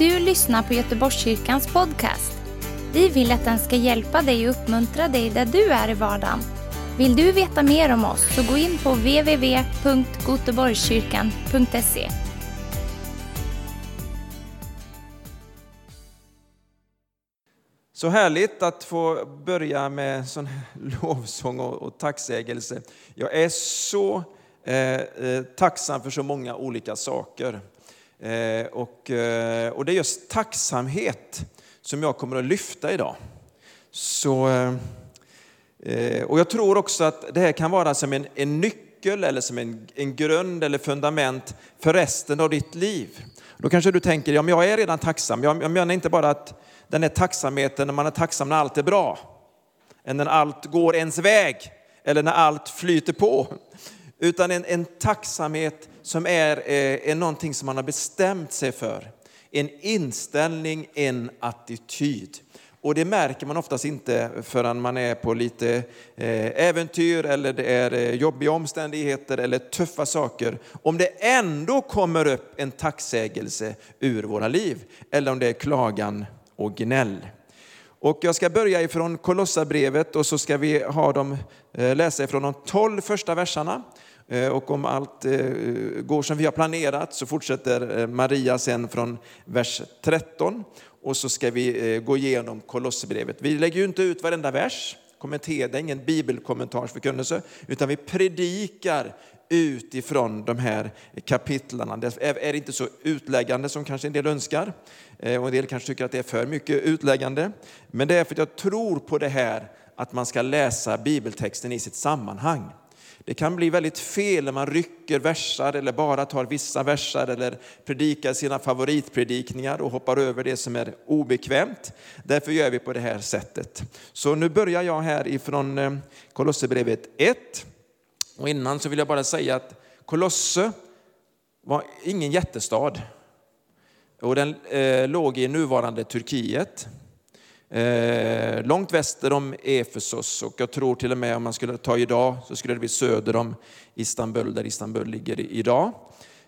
du lyssnar på Göteborgskyrkans podcast. Vi vill att den ska hjälpa dig och uppmuntra dig där du är i vardagen. Vill du veta mer om oss så gå in på www.goteborgskyrkan.se. Så härligt att få börja med sån här lovsång och, och tacksägelse. Jag är så eh, eh tacksam för så många olika saker. Eh, och, eh, och det är just tacksamhet som jag kommer att lyfta idag. Så, eh, och jag tror också att det här kan vara som en, en nyckel eller som en, en grund eller fundament för resten av ditt liv. Då kanske du tänker, ja men jag är redan tacksam. Jag, jag menar inte bara att den är tacksamheten när man är tacksam när allt är bra, än när allt går ens väg eller när allt flyter på. Utan en, en tacksamhet som är, eh, är någonting som man har bestämt sig för. En inställning, en attityd. Och det märker man oftast inte förrän man är på lite eh, äventyr eller det är eh, jobbiga omständigheter eller tuffa saker. Om det ändå kommer upp en tacksägelse ur våra liv eller om det är klagan och gnäll. Och jag ska börja ifrån Kolossabrevet och så ska vi ha dem, läsa ifrån de tolv första verserna. Eh, och om allt eh, går som vi har planerat så fortsätter eh, Maria sen från vers 13 och så ska vi gå igenom Kolosserbrevet. Vi lägger ju inte ut varenda vers, kommenterar, det är ingen bibelkommentarsförkunnelse, utan vi predikar utifrån de här kapitlarna. Det är inte så utläggande som kanske en del önskar. Och en del kanske tycker att det är för mycket utläggande. Men det är för att jag tror på det här att man ska läsa bibeltexten i sitt sammanhang. Det kan bli väldigt fel när man rycker versar eller bara tar vissa versar eller predikar sina favoritpredikningar och hoppar över det som är obekvämt. Därför gör vi på det här sättet. Så nu börjar jag här ifrån eh, Kolosserbrevet 1. Och innan så vill jag bara säga att Kolosse var ingen jättestad. Och den eh, låg i nuvarande Turkiet. Eh, långt väster om Efesos och jag tror till och med om man skulle ta idag så skulle det bli söder om Istanbul där Istanbul ligger idag.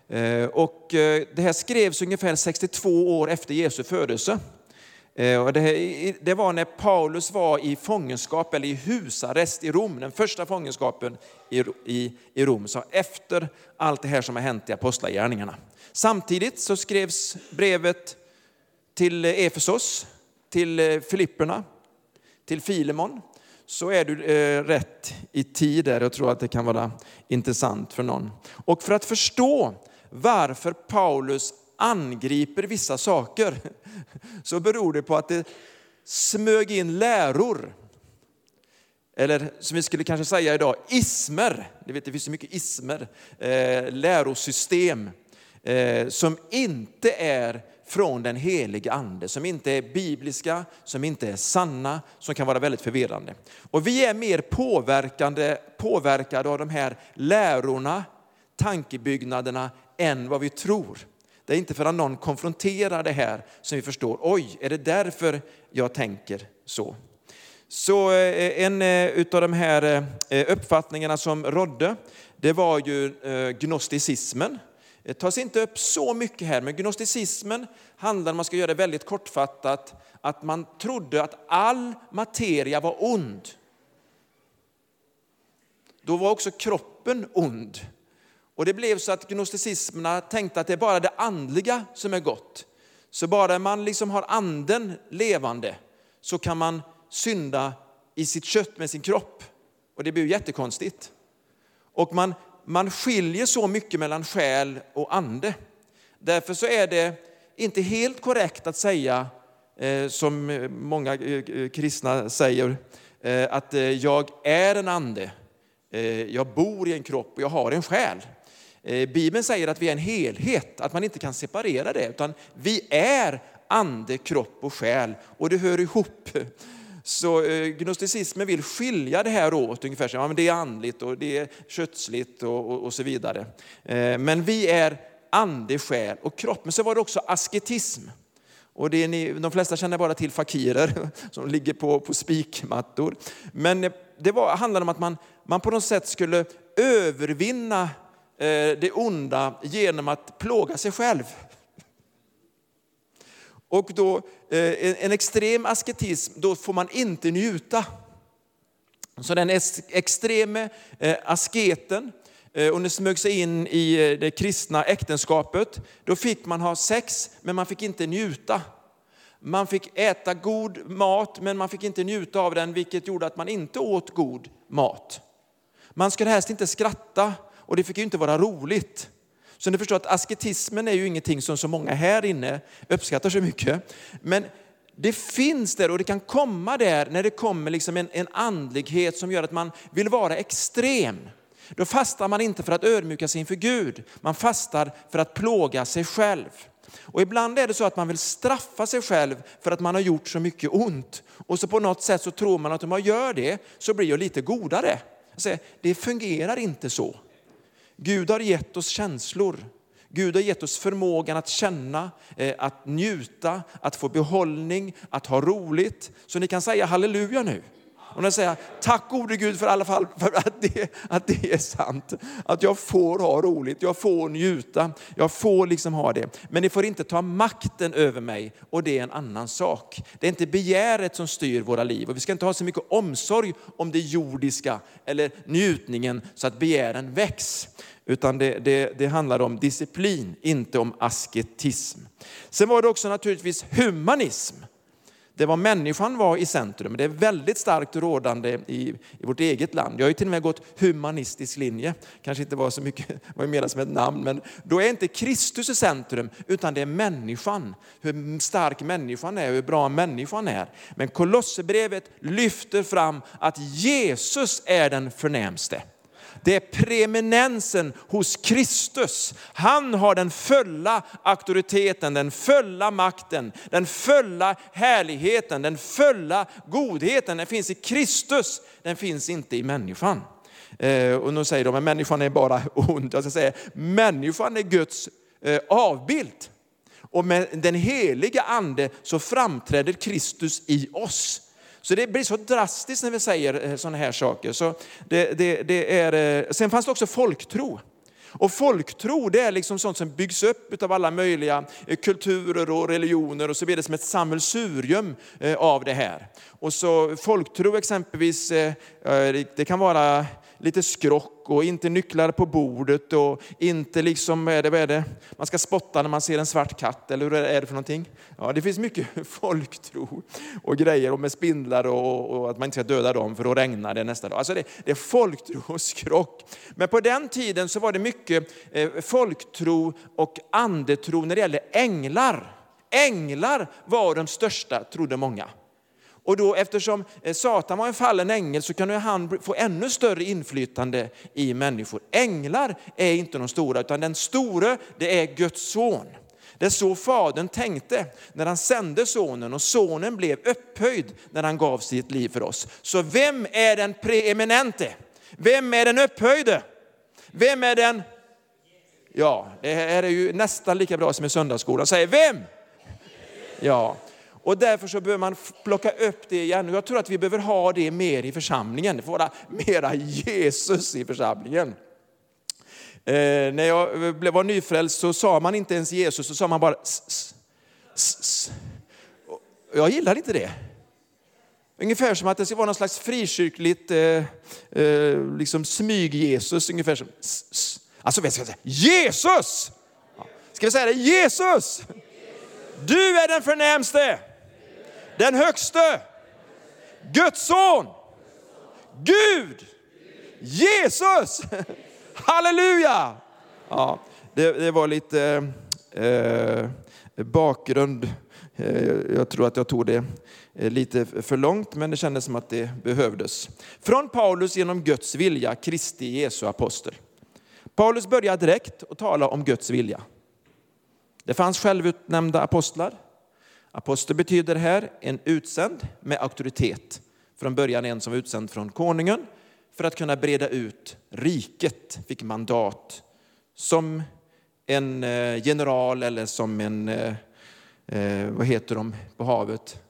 Eh, eh, eh, och det här skrevs ungefär 62 år efter Jesu födelse. Och det, det, var när Paulus var i fångenskap eller i husarrest i Rom, den första fångenskapen i, i, i Rom, så efter allt det här som har hänt i apostlagärningarna. Samtidigt så skrevs brevet till Efesos, till eh, Filipperna, till Filemon, så är du eh, rätt i tid där. Jag tror att det kan vara intressant för någon. Och för att förstå varför Paulus angriper vissa saker så beror det på att det smög in läror. Eller som vi skulle kanske säga idag, ismer. Det, vet, det finns så mycket ismer, eh, lärosystem eh, som inte är från den helige ande, som inte är bibliska, som inte är sanna, som kan vara väldigt förvirrande. Och vi är mer påverkande, påverkade av de här lärorna, tankebyggnaderna, än vad vi tror. Det är inte förrän någon konfronterar det här som vi förstår, oj, är det därför jag tänker så? Så eh, en eh, av de här eh, uppfattningarna som rådde, det var ju gnosticismen. Det tas inte upp så mycket här, men gnosticismen handlar, om man ska göra det väldigt kortfattat, att man trodde att all materia var ond. Då var också kroppen ond. Och det blev så att gnosticismerna tänkte att det är bara det andliga som är gott. Så bara man liksom har anden levande så kan man synda i sitt kött med sin kropp. Och det blir ju jättekonstigt. Och man, man skiljer så mycket mellan själ och ande. Därför så är det inte helt korrekt att säga, eh, som eh, många eh, kristna säger, att jag är en ande, jag bor i en kropp och jag har en själ. Bibeln säger att vi är en helhet, att man inte kan separera det, utan vi är ande, kropp och själ och det hör ihop. Så eh, gnosticismen vill skilja det här åt, ungefär som ja, men det är andligt och det är kötsligt och, och, och så vidare. Eh, men vi är ande, själ och kropp. Men så var det också asketism. Och det är ni, de flesta känner bara till fakirer som ligger på, på spikmattor. Men eh, det var, handlade om att man, man på något sätt skulle övervinna eh, det onda genom att plåga sig själv. Och då, eh, en extrem asketism, då får man inte njuta. Så den extreme eh, asketen, eh, och det smög sig in i eh, det kristna äktenskapet, då fick man ha sex, men man fick inte njuta. Man fick äta god mat, men man fick inte njuta av den, vilket gjorde att man inte åt god mat. Man skulle helst inte skratta, och det fick ju inte vara roligt. Så ni förstår att asketismen är ju ingenting som så många här inne uppskattar så mycket. Men det finns där och det kan komma där när det kommer liksom en, en andlighet som gör att man vill vara extrem. Då fastar man inte för att ödmjuka sig inför Gud, man fastar för att plåga sig själv. Och ibland är det så att man vill straffa sig själv för att man har gjort så mycket ont. Och så på något sätt så tror man att om jag gör det så blir jag lite godare. Alltså, det fungerar inte så. Gud har gett oss känslor. Gud har gett oss förmågan att känna, eh, att njuta, att få behållning, att ha roligt. Så ni kan säga halleluja nu. Och jag säga tack gode Gud för alla fall för att det, att det är sant. Att jag får ha roligt, jag får njuta, jag får liksom ha det. Men ni får inte ta makten över mig och det är en annan sak. Det är inte begäret som styr våra liv och vi ska inte ha så mycket omsorg om det jordiska eller njutningen så att begären väcks. Utan det, det, det handlar om disciplin, inte om asketism. Sen var det också naturligtvis humanism. Det var människan var i centrum. Det är väldigt starkt rådande i, i vårt eget land. Jag har ju till och med gått humanistisk linje. Kanske inte var så mycket, var mer som ett namn, men då är inte Kristus i centrum, utan det är människan. Hur stark människan är, hur bra människan är. Men Kolosserbrevet lyfter fram att Jesus är den förnämste. Det är preeminensen hos Kristus. Han har den fulla auktoriteten, den fulla makten, den fulla härligheten, den fulla godheten. Den finns i Kristus, den finns inte i människan. Eh, och nu säger de att människan är bara ond. Jag ska säga, människan är Guds eh, avbild. Och med den heliga ande så framträder Kristus i oss. Så det blir så drastiskt när vi säger eh, sådana här saker. Så det, det, det är, eh, sen fanns det också folktro. Och folktro det är liksom sånt som byggs upp av alla möjliga eh, kulturer och religioner och så vidare som ett sammelsurium av det här. Och så folktro exempelvis, det kan vara lite skrock och inte nycklar på bordet och inte liksom, vad är det, vad är det? man ska spotta när man ser en svart katt eller hur är det för någonting? Ja, det finns mycket folktro och grejer och med spindlar och, och att man inte ska döda dem för då regnar det nästa dag. Alltså det, det är folktro och skrock. Men på den tiden så var det mycket eh, folktro och andetro när det gäller änglar. Änglar var de största, trodde många. Och då eftersom eh, Satan var en fallen ängel så kan han få ännu större inflytande i människor. Änglar är inte de stora, utan den store det är Guds son. Det är så Fadern tänkte när han sände sonen och sonen blev upphöjd när han gav sitt liv för oss. Så vem är den preeminente? Vem är den upphöjde? Vem är den? Ja, det här är ju nästan lika bra som i söndagsskolan. Säg vem? Ja, och därför så behöver man plocka upp det igen. Jag tror att vi behöver ha det mer i församlingen. Det får vara mera Jesus i församlingen. Eh, när jag var nyfrälst så sa man inte ens Jesus, så sa man bara s, s, s, Jag gillar inte det. Ungefär som att det ska vara någon slags frikyrkligt eh, eh, liksom smyg-Jesus. Ungefär som s, s. Alltså, vi ska säga Jesus! Ska vi säga det? Jesus! Du är den förnämste! Den högste, Guds son, Gud, Jesus. Halleluja! Ja, det, det var lite eh, bakgrund. Eh, jag tror att jag tog det eh, lite för långt, men det kändes som att det behövdes. Från Paulus genom Guds vilja, Kristi Jesu apostel. Paulus börjar direkt att tala om Guds vilja. Det fanns självutnämnda apostlar. Apostel betyder här en utsänd med auktoritet. Från början en som var utsänd från konungen för att kunna breda ut riket, fick mandat som en eh, general eller som en, eh, eh, vad heter de på havet?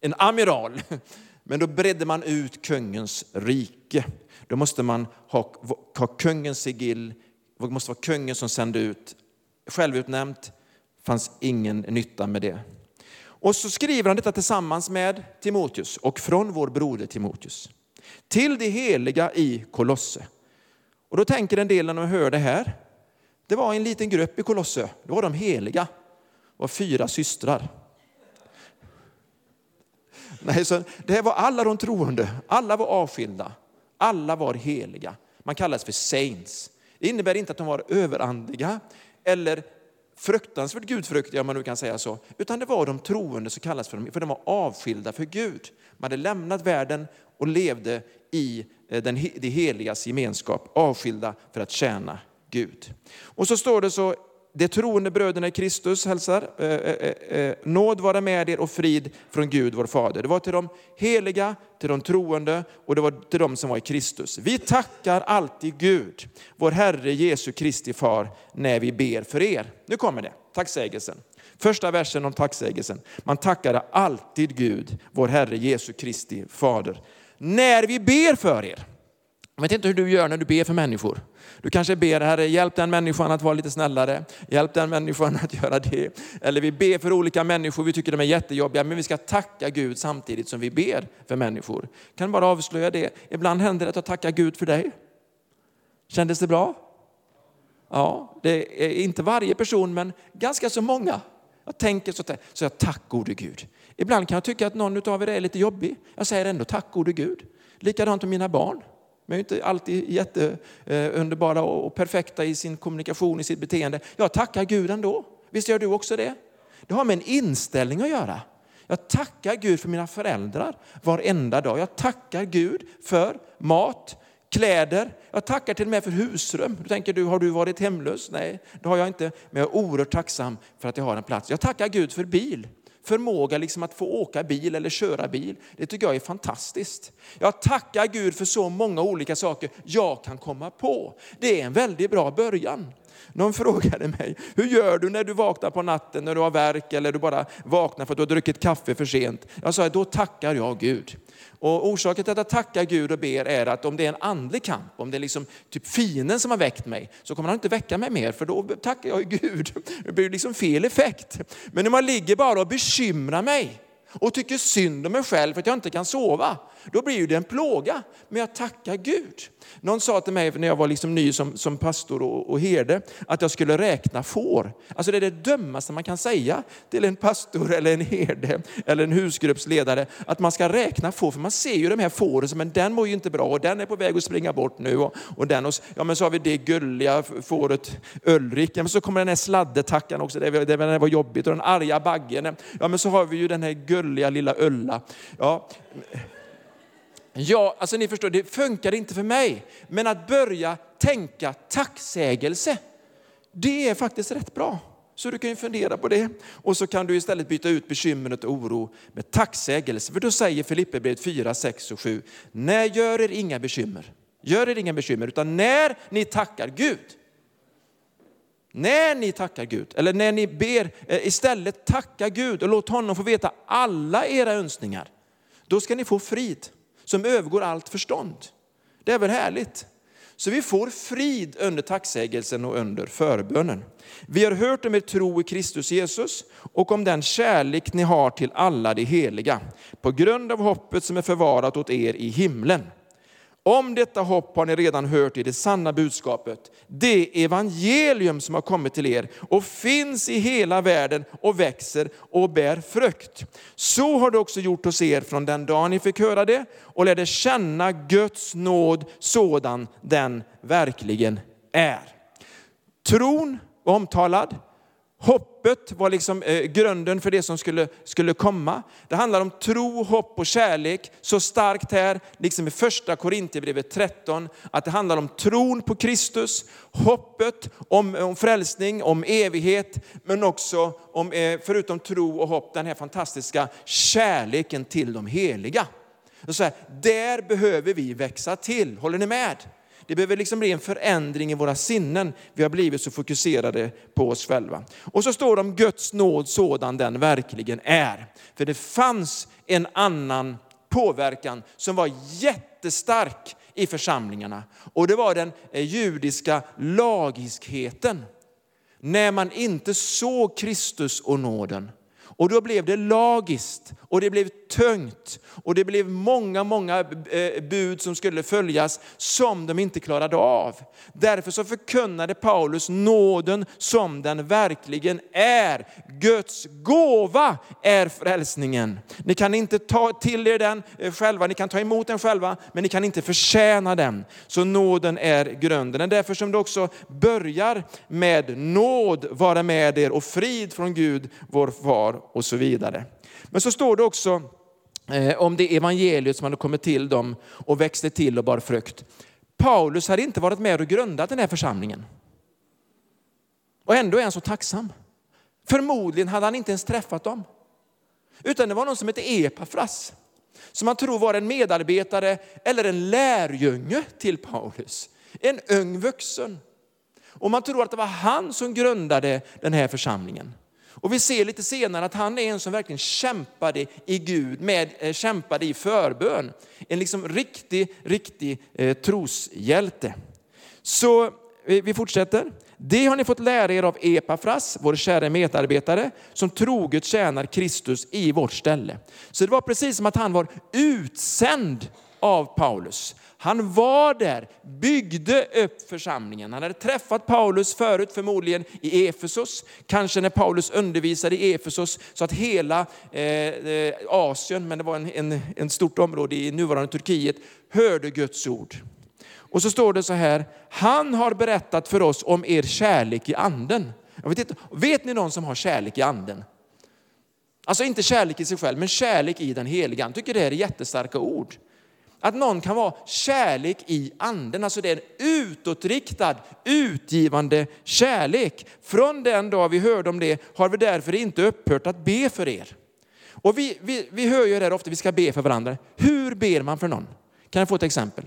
En amiral. Men då bredde man ut kungens rike. Då måste man ha, ha kungens sigill, det måste vara kungen som sände ut. Självutnämnt fanns ingen nytta med det. Och så skriver han detta tillsammans med Timoteus och från vår broder Timoteus. Till de heliga i Kolosse. Och då tänker en del när de hör det här, det var en liten grupp i Kolosse, det var de heliga, det var fyra systrar. Nej, så det var alla de troende, alla var avskilda, alla var heliga. Man kallas för saints. Det innebär inte att de var överandliga eller fruktansvärt gudfruktiga om man nu kan säga så, utan det var de troende som kallas för dem, för de var avskilda för Gud. Man hade lämnat världen och levde i eh, den, det heligas gemenskap, avskilda för att tjäna Gud. Och så står det så de troende bröderna i Kristus hälsar. Eh eh, eh, eh, nåd vara med er och frid från Gud vår Fader. Det var till de heliga, till de troende och det var till de som var i Kristus. Vi tackar alltid Gud, vår Herre Jesu Kristi Far, när vi ber för er. Nu kommer det, tacksägelsen. Första versen om tacksägelsen. Man tackade alltid Gud, vår Herre Jesu Kristi Fader, när vi ber för er. Jag vet inte hur du gör när du ber för människor. Du kanske ber, Herre, hjälp den människan att vara lite snällare. Hjälp den människan att göra det. Eller vi ber för olika människor, vi tycker de är jättejobbiga, men vi ska tacka Gud samtidigt som vi ber för människor. Kan bara avslöja det. Ibland händer det att jag tackar Gud för dig. Kändes det bra? Ja, det är inte varje person, men ganska så många. Jag tänker så, så jag tack gode Gud. Ibland kan jag tycka att någon av er är lite jobbig. Jag säger ändå tack gode Gud. Likadant med mina barn. De är inte alltid jätteunderbara eh, och perfekta i sin kommunikation, i sitt beteende. Jag tackar Gud ändå. Visst gör du också det? Det har med en inställning att göra. Jag tackar Gud för mina föräldrar varenda dag. Jag tackar Gud för mat, kläder. Jag tackar till och med för husrum. Du tänker du, har du varit hemlös? Nej, det har jag inte. Men jag är oerhört tacksam för att jag har en plats. Jag tackar Gud för bil förmåga liksom att få åka bil eller köra bil. Det tycker jag är fantastiskt. Jag tackar Gud för så många olika saker jag kan komma på. Det är en väldigt bra början. Någon frågade mig, hur gör du när du vaknar på natten när du har verk eller du bara vaknar för att du har druckit kaffe för sent? Jag sa, då tackar jag Gud. Och orsaken till att jag tackar Gud och ber är att om det är en andlig kamp, om det är liksom typ fienden som har väckt mig, så kommer han inte väcka mig mer, för då tackar jag Gud. Det blir liksom fel effekt. Men om man ligger bara och bekymrar mig, och tycker synd om mig själv för att jag inte kan sova, då blir det en plåga. Men jag tackar Gud. Någon sa till mig när jag var liksom ny som, som pastor och, och herde, att jag skulle räkna får. Alltså det är det dummaste man kan säga till en pastor eller en herde eller en husgruppsledare, att man ska räkna får. För man ser ju de här fåren, men den mår ju inte bra och den är på väg att springa bort nu. Och, och den och, ja men så har vi det gulliga fåret Ulrik, ja, men så kommer den här sladdetackan också, det, det, det var jobbigt. Och den arga baggen, ja men så har vi ju den här gulliga lilla Ulla. Ja. Ja, alltså ni förstår, det funkar inte för mig. Men att börja tänka tacksägelse, det är faktiskt rätt bra. Så du kan ju fundera på det. Och så kan du istället byta ut bekymret och oro med tacksägelse. För då säger Filipperbrevet 4, 6 och 7, nej gör er inga bekymmer. Gör er inga bekymmer, utan när ni tackar Gud, när ni tackar Gud, eller när ni ber, eh, istället tacka Gud och låt honom få veta alla era önskningar. Då ska ni få frid som övergår allt förstånd. Det är väl härligt? Så vi får frid under tacksägelsen och under förbönen. Vi har hört om er tro i Kristus Jesus och om den kärlek ni har till alla de heliga, på grund av hoppet som är förvarat åt er i himlen. Om detta hopp har ni redan hört i det sanna budskapet, det evangelium som har kommit till er och finns i hela världen och växer och bär frukt. Så har det också gjort hos er från den dag ni fick höra det och lärde känna Guds nåd sådan den verkligen är. Tron var omtalad, Hoppet var liksom eh, grunden för det som skulle, skulle komma. Det handlar om tro, hopp och kärlek så starkt här, liksom i första Korinthierbrevet 13, att det handlar om tron på Kristus, hoppet om, om frälsning, om evighet, men också om, eh, förutom tro och hopp, den här fantastiska kärleken till de heliga. Så här, där behöver vi växa till, håller ni med? Det behöver liksom bli en förändring i våra sinnen. Vi har blivit så fokuserade på oss själva. Och så står det om Guds nåd sådan den verkligen är. För det fanns en annan påverkan som var jättestark i församlingarna. Och det var den eh, judiska lagiskheten. När man inte såg Kristus och nåden och då blev det lagiskt och det blev tungt och det blev många, många eh, bud som skulle följas som de inte klarade av. Därför så förkunnade Paulus nåden som den verkligen är. Guds gåva är frälsningen. Ni kan inte ta till er den eh, själva, ni kan ta emot den själva, men ni kan inte förtjäna den. Så nåden är grunden. Det är därför som det också börjar med nåd vara med er och frid från Gud, vår far och så vidare. Men så står det också eh, om det evangeliet som hade kommit till dem och växte till och bar frukt. Paulus hade inte varit med och grundat den här församlingen. Och ändå är han så tacksam. Förmodligen hade han inte ens träffat dem. Utan det var någon som hette Epafras. Som man tror var en medarbetare eller en lärjunge till Paulus. En ung vuxen. Och man tror att det var han som grundade den här församlingen. Och vi ser lite senare att han är en som verkligen kämpade i Gud, med, eh, kämpade i förbön. En liksom riktig, riktig eh, troshjälte. Så vi fortsätter. Det har ni fått lära er av Epafras, vår kära medarbetare, som troget tjänar Kristus i vårt ställe. Så det var precis som att han var utsänd av Paulus. Han var där, byggde upp församlingen. Han hade träffat Paulus förut förmodligen i Efesos, kanske när Paulus undervisade i Efesos så att hela eh, eh, Asien, men det var en, en, en stort område i nuvarande Turkiet, hörde Guds ord. Och så står det så här, han har berättat för oss om er kärlek i anden. Jag vet, inte, vet ni någon som har kärlek i anden? Alltså inte kärlek i sig själv, men kärlek i den heliga. Jag tycker det är jättestarka ord. Att någon kan vara kärlek i anden, alltså det är en utåtriktad, utgivande kärlek. Från den dag vi hörde om det har vi därför inte upphört att be för er. Och vi, vi, vi hör ju här ofta vi ska be för varandra. Hur ber man för någon? Kan jag få ett exempel?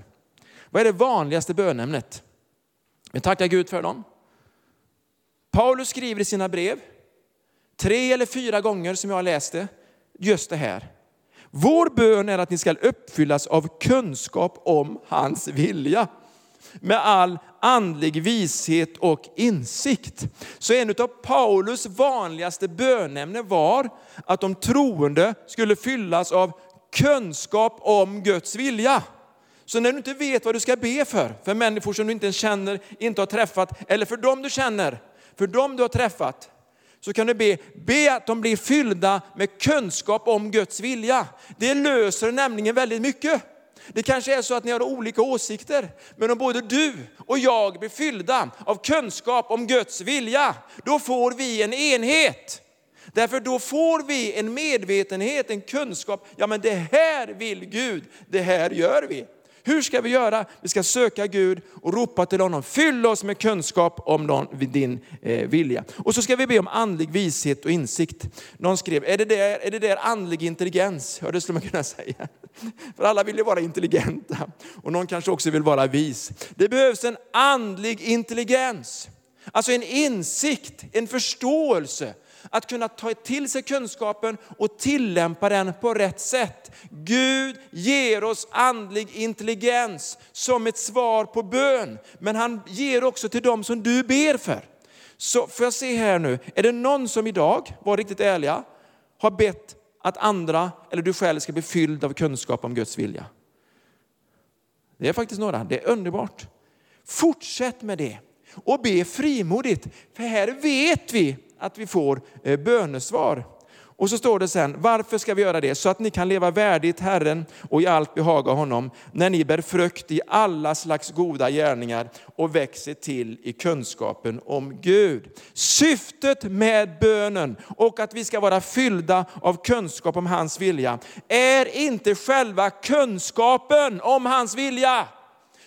Vad är det vanligaste bönämnet? Vi tackar Gud för dem. Paulus skriver i sina brev, tre eller fyra gånger som jag har läst det, just det här. Vår bön är att ni ska uppfyllas av kunskap om hans vilja med all andlig vishet och insikt. Så en av Paulus vanligaste bönämnen var att de troende skulle fyllas av kunskap om Guds vilja. Så när du inte vet vad du ska be för, för människor som du inte känner, inte har träffat, eller för dem du känner, för dem du har träffat, så kan du be, be att de blir fyllda med kunskap om Guds vilja. Det löser nämligen väldigt mycket. Det kanske är så att ni har olika åsikter, men om både du och jag blir fyllda av kunskap om Guds vilja, då får vi en enhet. Därför då får vi en medvetenhet, en kunskap, ja men det här vill Gud, det här gör vi. Hur ska vi göra? Vi ska söka Gud och ropa till honom. Fyll oss med kunskap om din eh, vilja. Och så ska vi be om andlig vishet och insikt. Någon skrev, är det där, är det där andlig intelligens? Ja, det skulle man kunna säga. För alla vill ju vara intelligenta. Och någon kanske också vill vara vis. Det behövs en andlig intelligens. Alltså en insikt, en förståelse att kunna ta till sig kunskapen och tillämpa den på rätt sätt. Gud ger oss andlig intelligens som ett svar på bön, men han ger också till dem som du ber för. Så får jag se här nu, är det någon som idag, var riktigt ärliga, har bett att andra eller du själv ska bli fylld av kunskap om Guds vilja? Det är faktiskt några, det är underbart. Fortsätt med det och be frimodigt, för här vet vi att vi får eh, bönesvar. Och så står det sen, varför ska vi göra det? Så att ni kan leva värdigt Herren och i allt behaga honom, när ni bär frukt i alla slags goda gärningar och växer till i kunskapen om Gud. Syftet med bönen och att vi ska vara fyllda av kunskap om hans vilja är inte själva kunskapen om hans vilja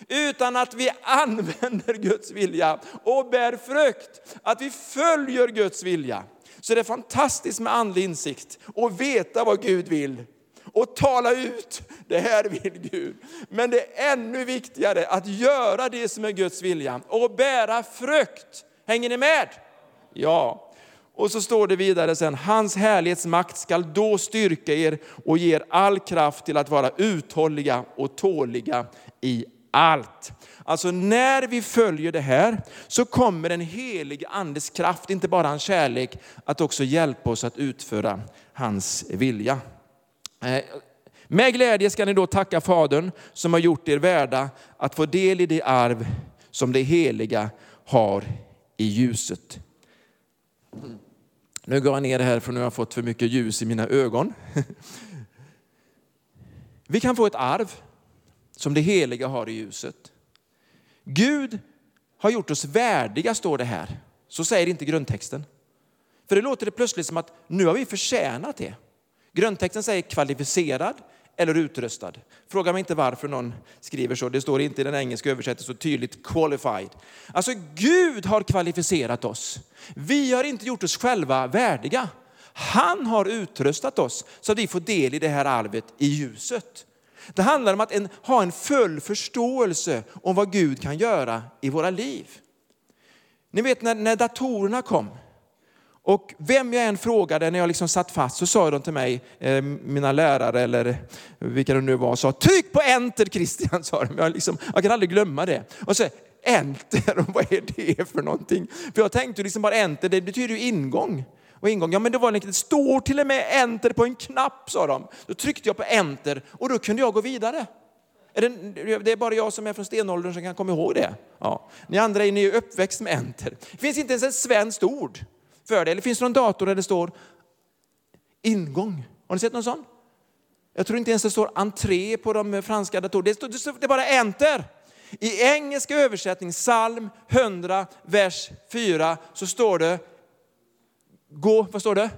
utan att vi använder Guds vilja och bär frukt. Att vi följer Guds vilja. Så det är fantastiskt med andlig insikt och veta vad Gud vill och tala ut, det här vill Gud. Men det är ännu viktigare att göra det som är Guds vilja och bära frukt. Hänger ni med? Ja. Och så står det vidare sen, hans härlighetsmakt skall då styrka er och ge er all kraft till att vara uthålliga och tåliga i allt. Alltså när vi följer det här så kommer den helige andes kraft, inte bara hans kärlek, att också hjälpa oss att utföra hans vilja. Eh, med glädje ska ni då tacka Fadern som har gjort er värda att få del i det arv som det heliga har i ljuset. Nu går jag ner här för nu har jag fått för mycket ljus i mina ögon. Vi kan få ett arv som det heliga har i ljuset. Gud har gjort oss värdiga, står det här. Så säger inte grundtexten. För det låter det plötsligt som att nu har vi förtjänat det. Grundtexten säger kvalificerad eller utrustad. Fråga mig inte varför någon skriver så. Det står inte i den engelska översättningen så tydligt qualified. Alltså Gud har kvalificerat oss. Vi har inte gjort oss själva värdiga. Han har utrustat oss så att vi får del i det här arvet i ljuset. Det handlar om att en, ha en full förståelse om vad Gud kan göra i våra liv. Ni vet när, när datorerna kom, och vem jag än frågade när jag liksom satt fast så sa de till mig, eh, mina lärare eller vilka det nu var, sa tryck på enter Christian, sa de. Jag, liksom, jag kan aldrig glömma det. Och så enter, vad är det för någonting? För jag tänkte liksom bara enter, det betyder ju ingång. Och ingång, ja men det var det står till och med enter på en knapp sa de. Då tryckte jag på enter och då kunde jag gå vidare. Är det, det, är bara jag som är från stenåldern som kan komma ihåg det. Ja. Ni andra är, ni är uppväxt med enter. Det finns inte ens ett svenskt ord för det. Eller finns det någon dator där det står ingång? Har ni sett någon sån? Jag tror inte ens det står entré på de franska datorerna. Det, det, det är bara enter. I engelska översättning, psalm 100, vers 4, så står det, gå, vad står det?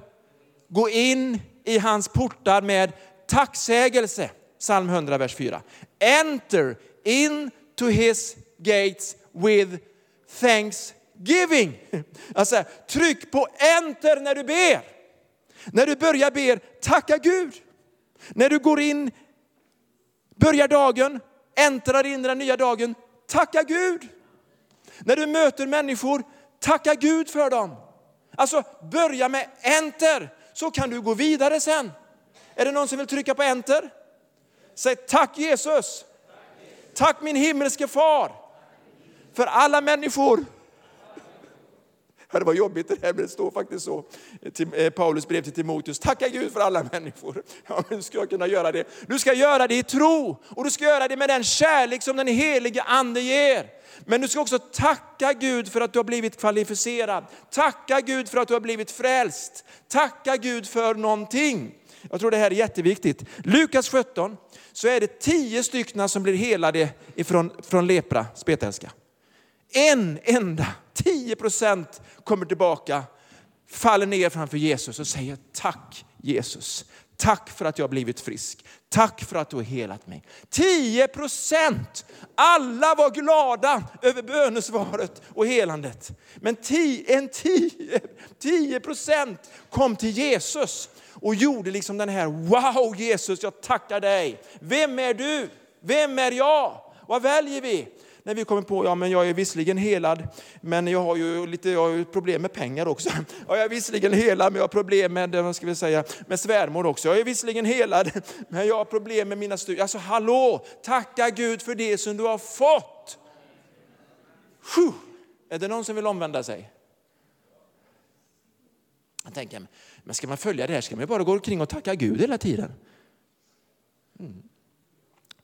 Gå in i hans portar med tacksägelse. Psalm 100, vers 4. Enter into his gates with thanksgiving. Alltså, tryck på enter när du ber. När du börjar ber, tacka Gud. När du går in, börjar dagen, äntrar in den nya dagen, tacka Gud. När du möter människor, tacka Gud för dem. Alltså börja med enter, så kan du gå vidare sen. Är det någon som vill trycka på enter? Säg tack Jesus. Tack min himmelske far. För alla människor. Det var jobbigt det här, men det står faktiskt så. Eh, Paulus brev till Timoteus. Tacka Gud för alla människor. Ja, men ska jag kunna göra det? Du ska göra det i tro och du ska göra det med den kärlek som den helige ande ger. Men du ska också tacka Gud för att du har blivit kvalificerad. Tacka Gud för att du har blivit frälst. Tacka Gud för någonting. Jag tror det här är jätteviktigt. Lukas 17 så är det tio stycken som blir helade ifrån, från lepra, spetälska. En enda, 10 procent kommer tillbaka, faller ner framför Jesus och säger tack Jesus. Tack för att jag har blivit frisk. Tack för att du har helat mig. 10 procent! Alla var glada över bönesvaret och helandet. Men 10 procent kom till Jesus och gjorde liksom den här, wow Jesus, jag tackar dig. Vem är du? Vem är jag? Vad väljer vi? När vi kommer på, ja men jag är visserligen helad, men jag har ju lite jag har ju problem med pengar också. Ja, jag är visserligen helad, men jag har problem med, vad ska vi säga, med svärmor också. Jag är visserligen helad, men jag har problem med mina studier. Alltså hallå, tacka Gud för det som du har fått. Sjuh. Är det någon som vill omvända sig? Jag tänker, men ska man följa det här ska man bara gå omkring och tacka Gud hela tiden. Mm.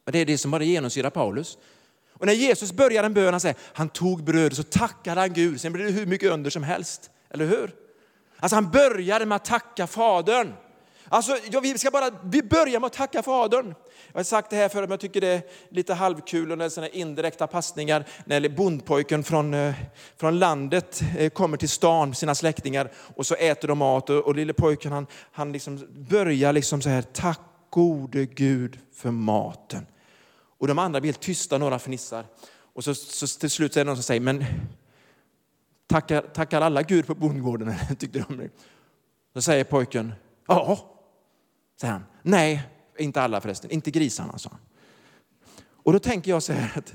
Det är det som bara genomsyrar Paulus. Och när Jesus börjar en bön, han säger, han tog bröd så tackade han Gud. Sen blir det hur mycket under som helst. Eller hur? Alltså han började med att tacka Fadern. Alltså, ja, vi ska bara vi börjar med att tacka Fadern. Jag har sagt det här förut, men jag tycker det är lite halvkul och sådana indirekta passningar när bondpojken från, eh, från landet eh, kommer till stan med sina släktingar och så äter de mat och, och lille pojken han, han liksom börjar liksom så här, tack gode Gud för maten. Och de andra blir helt tysta, några fnissar. Och så, så till slut är det någon som säger, men tackar, tackar alla Gud på bondgården? tyckte de. Då säger pojken, ja, säger han. Nej, inte alla förresten, inte grisarna, sa han. Och då tänker jag så här att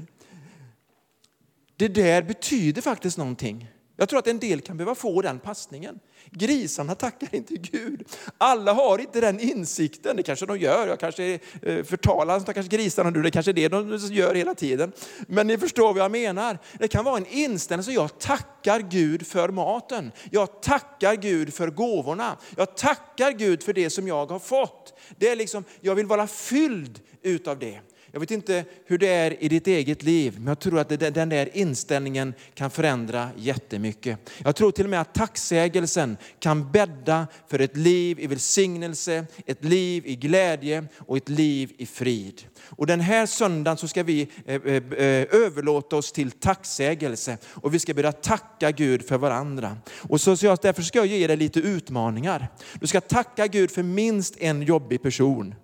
det där betyder faktiskt någonting. Jag tror att en del kan behöva få den passningen. Grisarna tackar inte Gud. Alla har inte den insikten. Det kanske de gör. Jag kanske eh, förtalar stackars grisarna nu. Det kanske är det de gör hela tiden. Men ni förstår vad jag menar. Det kan vara en inställning som jag tackar Gud för maten. Jag tackar Gud för gåvorna. Jag tackar Gud för det som jag har fått. Det är liksom, jag vill vara fylld utav det. Jag vet inte hur det är i ditt eget liv, men jag tror att den där inställningen kan förändra jättemycket. Jag tror till och med att tacksägelsen kan bädda för ett liv i välsignelse, ett liv i glädje och ett liv i frid. Och den här söndagen så ska vi eh, eh, eh, överlåta oss till tacksägelse och vi ska börja tacka Gud för varandra. Och så, så jag, därför ska jag ge dig lite utmaningar. Du ska tacka Gud för minst en jobbig person.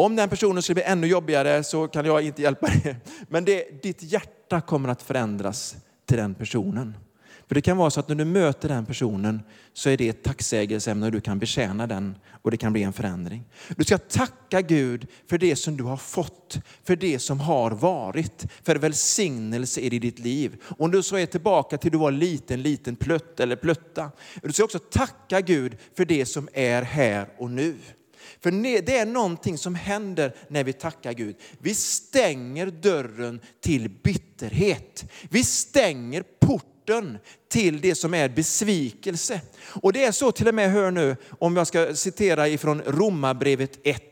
Om den personen skulle bli ännu jobbigare så kan jag inte hjälpa dig. Men det, ditt hjärta kommer att förändras till den personen. För det kan vara så att när du möter den personen så är det ett tacksägelseämne och du kan betjäna den och det kan bli en förändring. Du ska tacka Gud för det som du har fått, för det som har varit, för välsignelse i ditt liv. Om du så är tillbaka till du var liten, liten plutt eller plutta. Du ska också tacka Gud för det som är här och nu. För det är någonting som händer när vi tackar Gud. Vi stänger dörren till bitterhet. Vi stänger porten till det som är besvikelse. Och det är så till och med, hör nu, om jag ska citera ifrån Romarbrevet 1.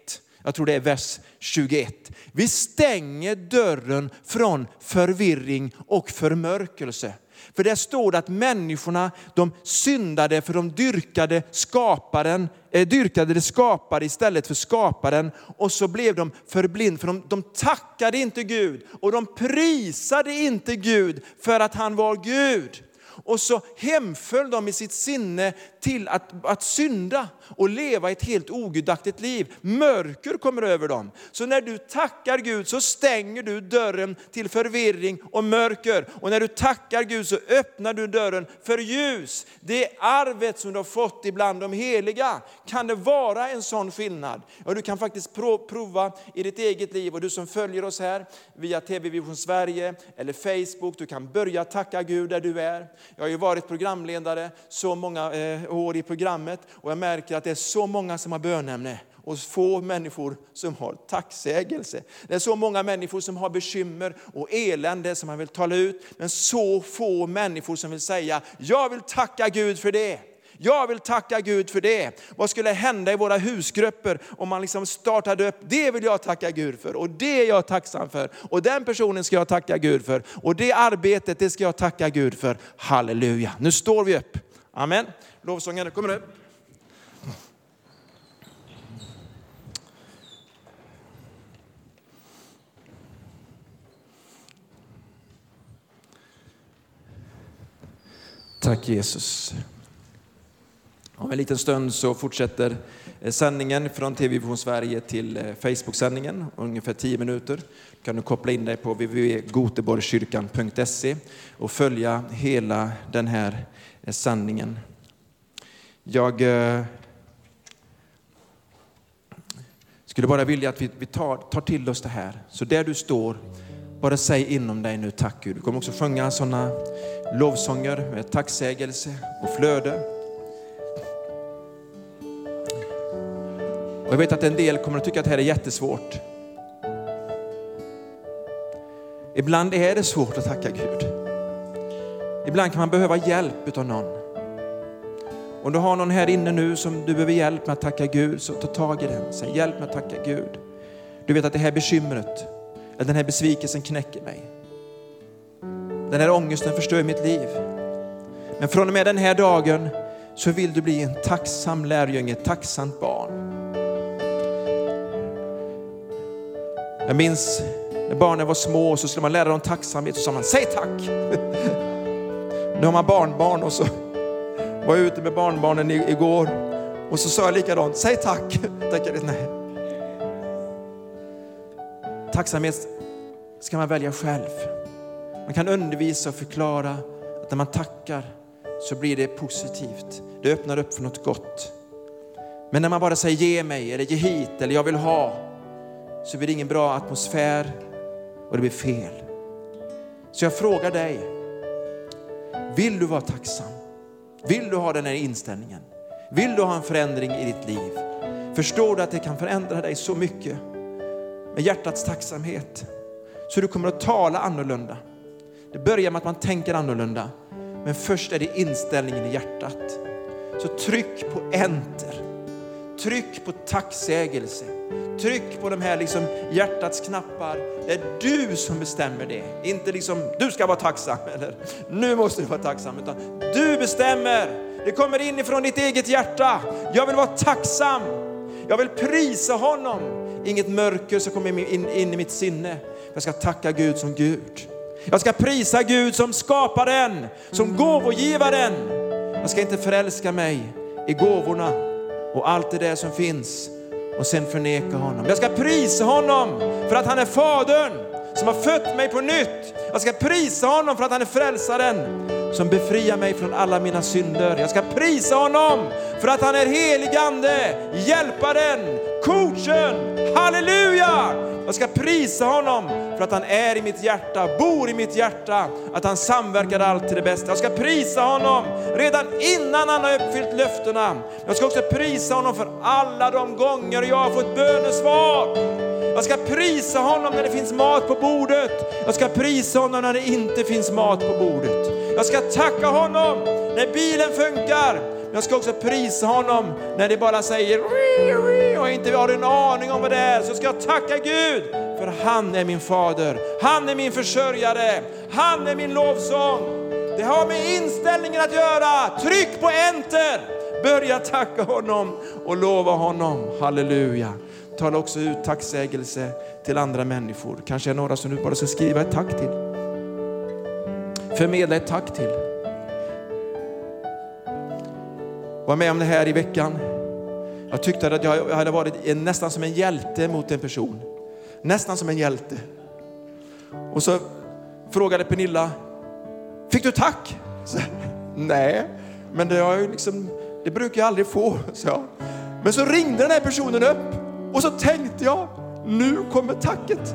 Jag tror det är vers 21. Vi stänger dörren från förvirring och förmörkelse. För där står det att människorna de syndade för de dyrkade skaparen, eh, dyrkade det skapade istället för skaparen. Och så blev de förblind för de, de tackade inte Gud och de prisade inte Gud för att han var Gud. Och så hemföll de i sitt sinne till att, att synda och leva ett helt ogudaktigt liv. Mörker kommer över dem. Så när du tackar Gud så stänger du dörren till förvirring och mörker. Och när du tackar Gud så öppnar du dörren för ljus. Det är arvet som du har fått ibland de heliga. Kan det vara en sån skillnad? Ja, du kan faktiskt prova i ditt eget liv och du som följer oss här via TV Vision Sverige eller Facebook, du kan börja tacka Gud där du är. Jag har ju varit programledare så många eh, år i programmet och jag märker att det är så många som har bönämne och få människor som har tacksägelse. Det är så många människor som har bekymmer och elände som man vill tala ut, men så få människor som vill säga, jag vill tacka Gud för det. Jag vill tacka Gud för det. Vad skulle hända i våra husgrupper om man liksom startade upp, det vill jag tacka Gud för och det är jag tacksam för. Och den personen ska jag tacka Gud för och det arbetet det ska jag tacka Gud för. Halleluja. Nu står vi upp. Amen. Lovsången kommer upp. Tack Jesus. Om en liten stund så fortsätter eh, sändningen från TV Vision Sverige till eh, Facebook-sändningen, ungefär 10 minuter. Du kan du koppla in dig på www.goteborgskyrkan.se och följa hela den här eh, sändningen. Jag skulle bara vilja att vi tar, tar till oss det här. Så där du står, bara säg inom dig nu tack Gud. Du kommer också sjunga sådana lovsånger med tacksägelse och flöde. Och jag vet att en del kommer att tycka att det här är jättesvårt. Ibland är det svårt att tacka Gud. Ibland kan man behöva hjälp av någon. Om du har någon här inne nu som du behöver hjälp med att tacka Gud, så ta tag i den. Säg hjälp med att tacka Gud. Du vet att det här bekymret, eller den här besvikelsen knäcker mig. Den här ångesten förstör mitt liv. Men från och med den här dagen så vill du bli en tacksam lärjunge, ett tacksamt barn. Jag minns när barnen var små så skulle man lära dem tacksamhet och så sa man säg tack. Nu har man barnbarn och så var jag ute med barnbarnen igår och så sa jag likadant, säg tack. Tackade, nej. Tacksamhet ska man välja själv. Man kan undervisa och förklara att när man tackar så blir det positivt. Det öppnar upp för något gott. Men när man bara säger ge mig eller ge hit eller jag vill ha så blir det ingen bra atmosfär och det blir fel. Så jag frågar dig, vill du vara tacksam? Vill du ha den här inställningen? Vill du ha en förändring i ditt liv? Förstår du att det kan förändra dig så mycket med hjärtats tacksamhet? Så du kommer att tala annorlunda. Det börjar med att man tänker annorlunda, men först är det inställningen i hjärtat. Så tryck på enter. Tryck på tacksägelse. Tryck på de här liksom hjärtats knappar. Det är du som bestämmer det. Inte liksom, du ska vara tacksam eller nu måste du vara tacksam. Utan du bestämmer. Det kommer inifrån ditt eget hjärta. Jag vill vara tacksam. Jag vill prisa honom. Inget mörker som kommer in, in i mitt sinne. Jag ska tacka Gud som Gud. Jag ska prisa Gud som skaparen, som gåvogivaren. Jag ska inte förälska mig i gåvorna och allt det där som finns och sen förneka honom. Jag ska prisa honom för att han är Fadern som har fött mig på nytt. Jag ska prisa honom för att han är frälsaren som befriar mig från alla mina synder. Jag ska prisa honom för att han är heligande, hjälparen, coachen. Halleluja! Jag ska prisa honom för att han är i mitt hjärta, bor i mitt hjärta, att han samverkar allt till det bästa. Jag ska prisa honom redan innan han har uppfyllt löftena. Jag ska också prisa honom för alla de gånger jag har fått bönesvar. Jag ska prisa honom när det finns mat på bordet. Jag ska prisa honom när det inte finns mat på bordet. Jag ska tacka honom när bilen funkar. Men jag ska också prisa honom när det bara säger och inte har en aning om vad det är. Så ska jag tacka Gud för han är min fader. Han är min försörjare. Han är min lovsång. Det har med inställningen att göra. Tryck på enter. Börja tacka honom och lova honom. Halleluja. Tala också ut tacksägelse till andra människor. Kanske är några som du bara ska skriva ett tack till. Förmedla ett tack till. Var med om det här i veckan. Jag tyckte att jag hade varit nästan som en hjälte mot en person. Nästan som en hjälte. Och så frågade Pernilla, fick du tack? Så, Nej, men det, har liksom, det brukar jag aldrig få, så. Men så ringde den här personen upp och så tänkte jag, nu kommer tacket.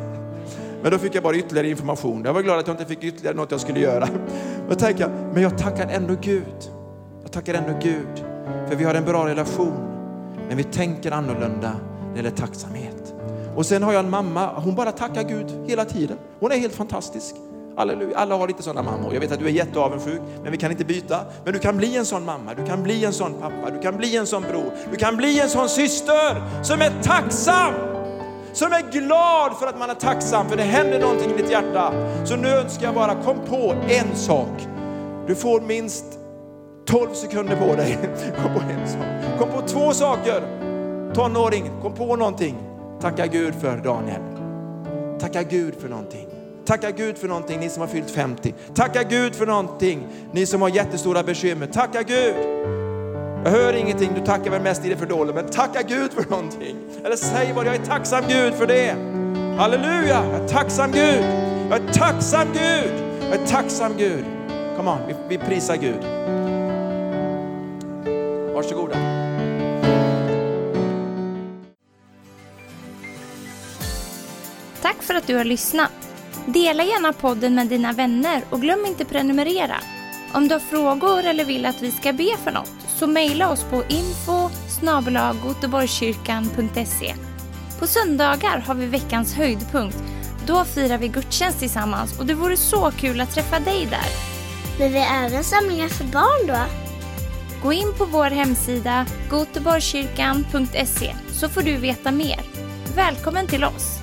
Men då fick jag bara ytterligare information. Jag var glad att jag inte fick ytterligare något jag skulle göra. Då tänkte jag, men jag tackar ändå Gud. Jag tackar ändå Gud. För vi har en bra relation. Men vi tänker annorlunda när det gäller tacksamhet. Och sen har jag en mamma, hon bara tackar Gud hela tiden. Hon är helt fantastisk. Halleluja. Alla har lite sådana mammor. Jag vet att du är jätteavundsjuk, men vi kan inte byta. Men du kan bli en sån mamma, du kan bli en sån pappa, du kan bli en sån bror, du kan bli en sån syster som är tacksam. Som är glad för att man är tacksam, för det händer någonting i ditt hjärta. Så nu önskar jag bara, kom på en sak. Du får minst 12 sekunder på dig. Kom på en sak. Kom på två saker. Tonåring, kom på någonting. Tacka Gud för Daniel. Tacka Gud för någonting. Tacka Gud för någonting, ni som har fyllt 50. Tacka Gud för någonting, ni som har jättestora bekymmer. Tacka Gud. Jag hör ingenting, du tackar väl mest i det fördolda, men tacka Gud för någonting. Eller säg vad jag är tacksam Gud för det. Halleluja, jag är tacksam Gud. Jag är tacksam Gud. Jag är tacksam Gud. Come on, vi, vi prisar Gud. Varsågoda. Tack för att du har lyssnat. Dela gärna podden med dina vänner och glöm inte prenumerera. Om du har frågor eller vill att vi ska be för något så mejla oss på info På söndagar har vi veckans höjdpunkt. Då firar vi gudstjänst tillsammans och det vore så kul att träffa dig där. Men vi har även samlingar för barn då? Gå in på vår hemsida goteborgkyrkan.se så får du veta mer. Välkommen till oss!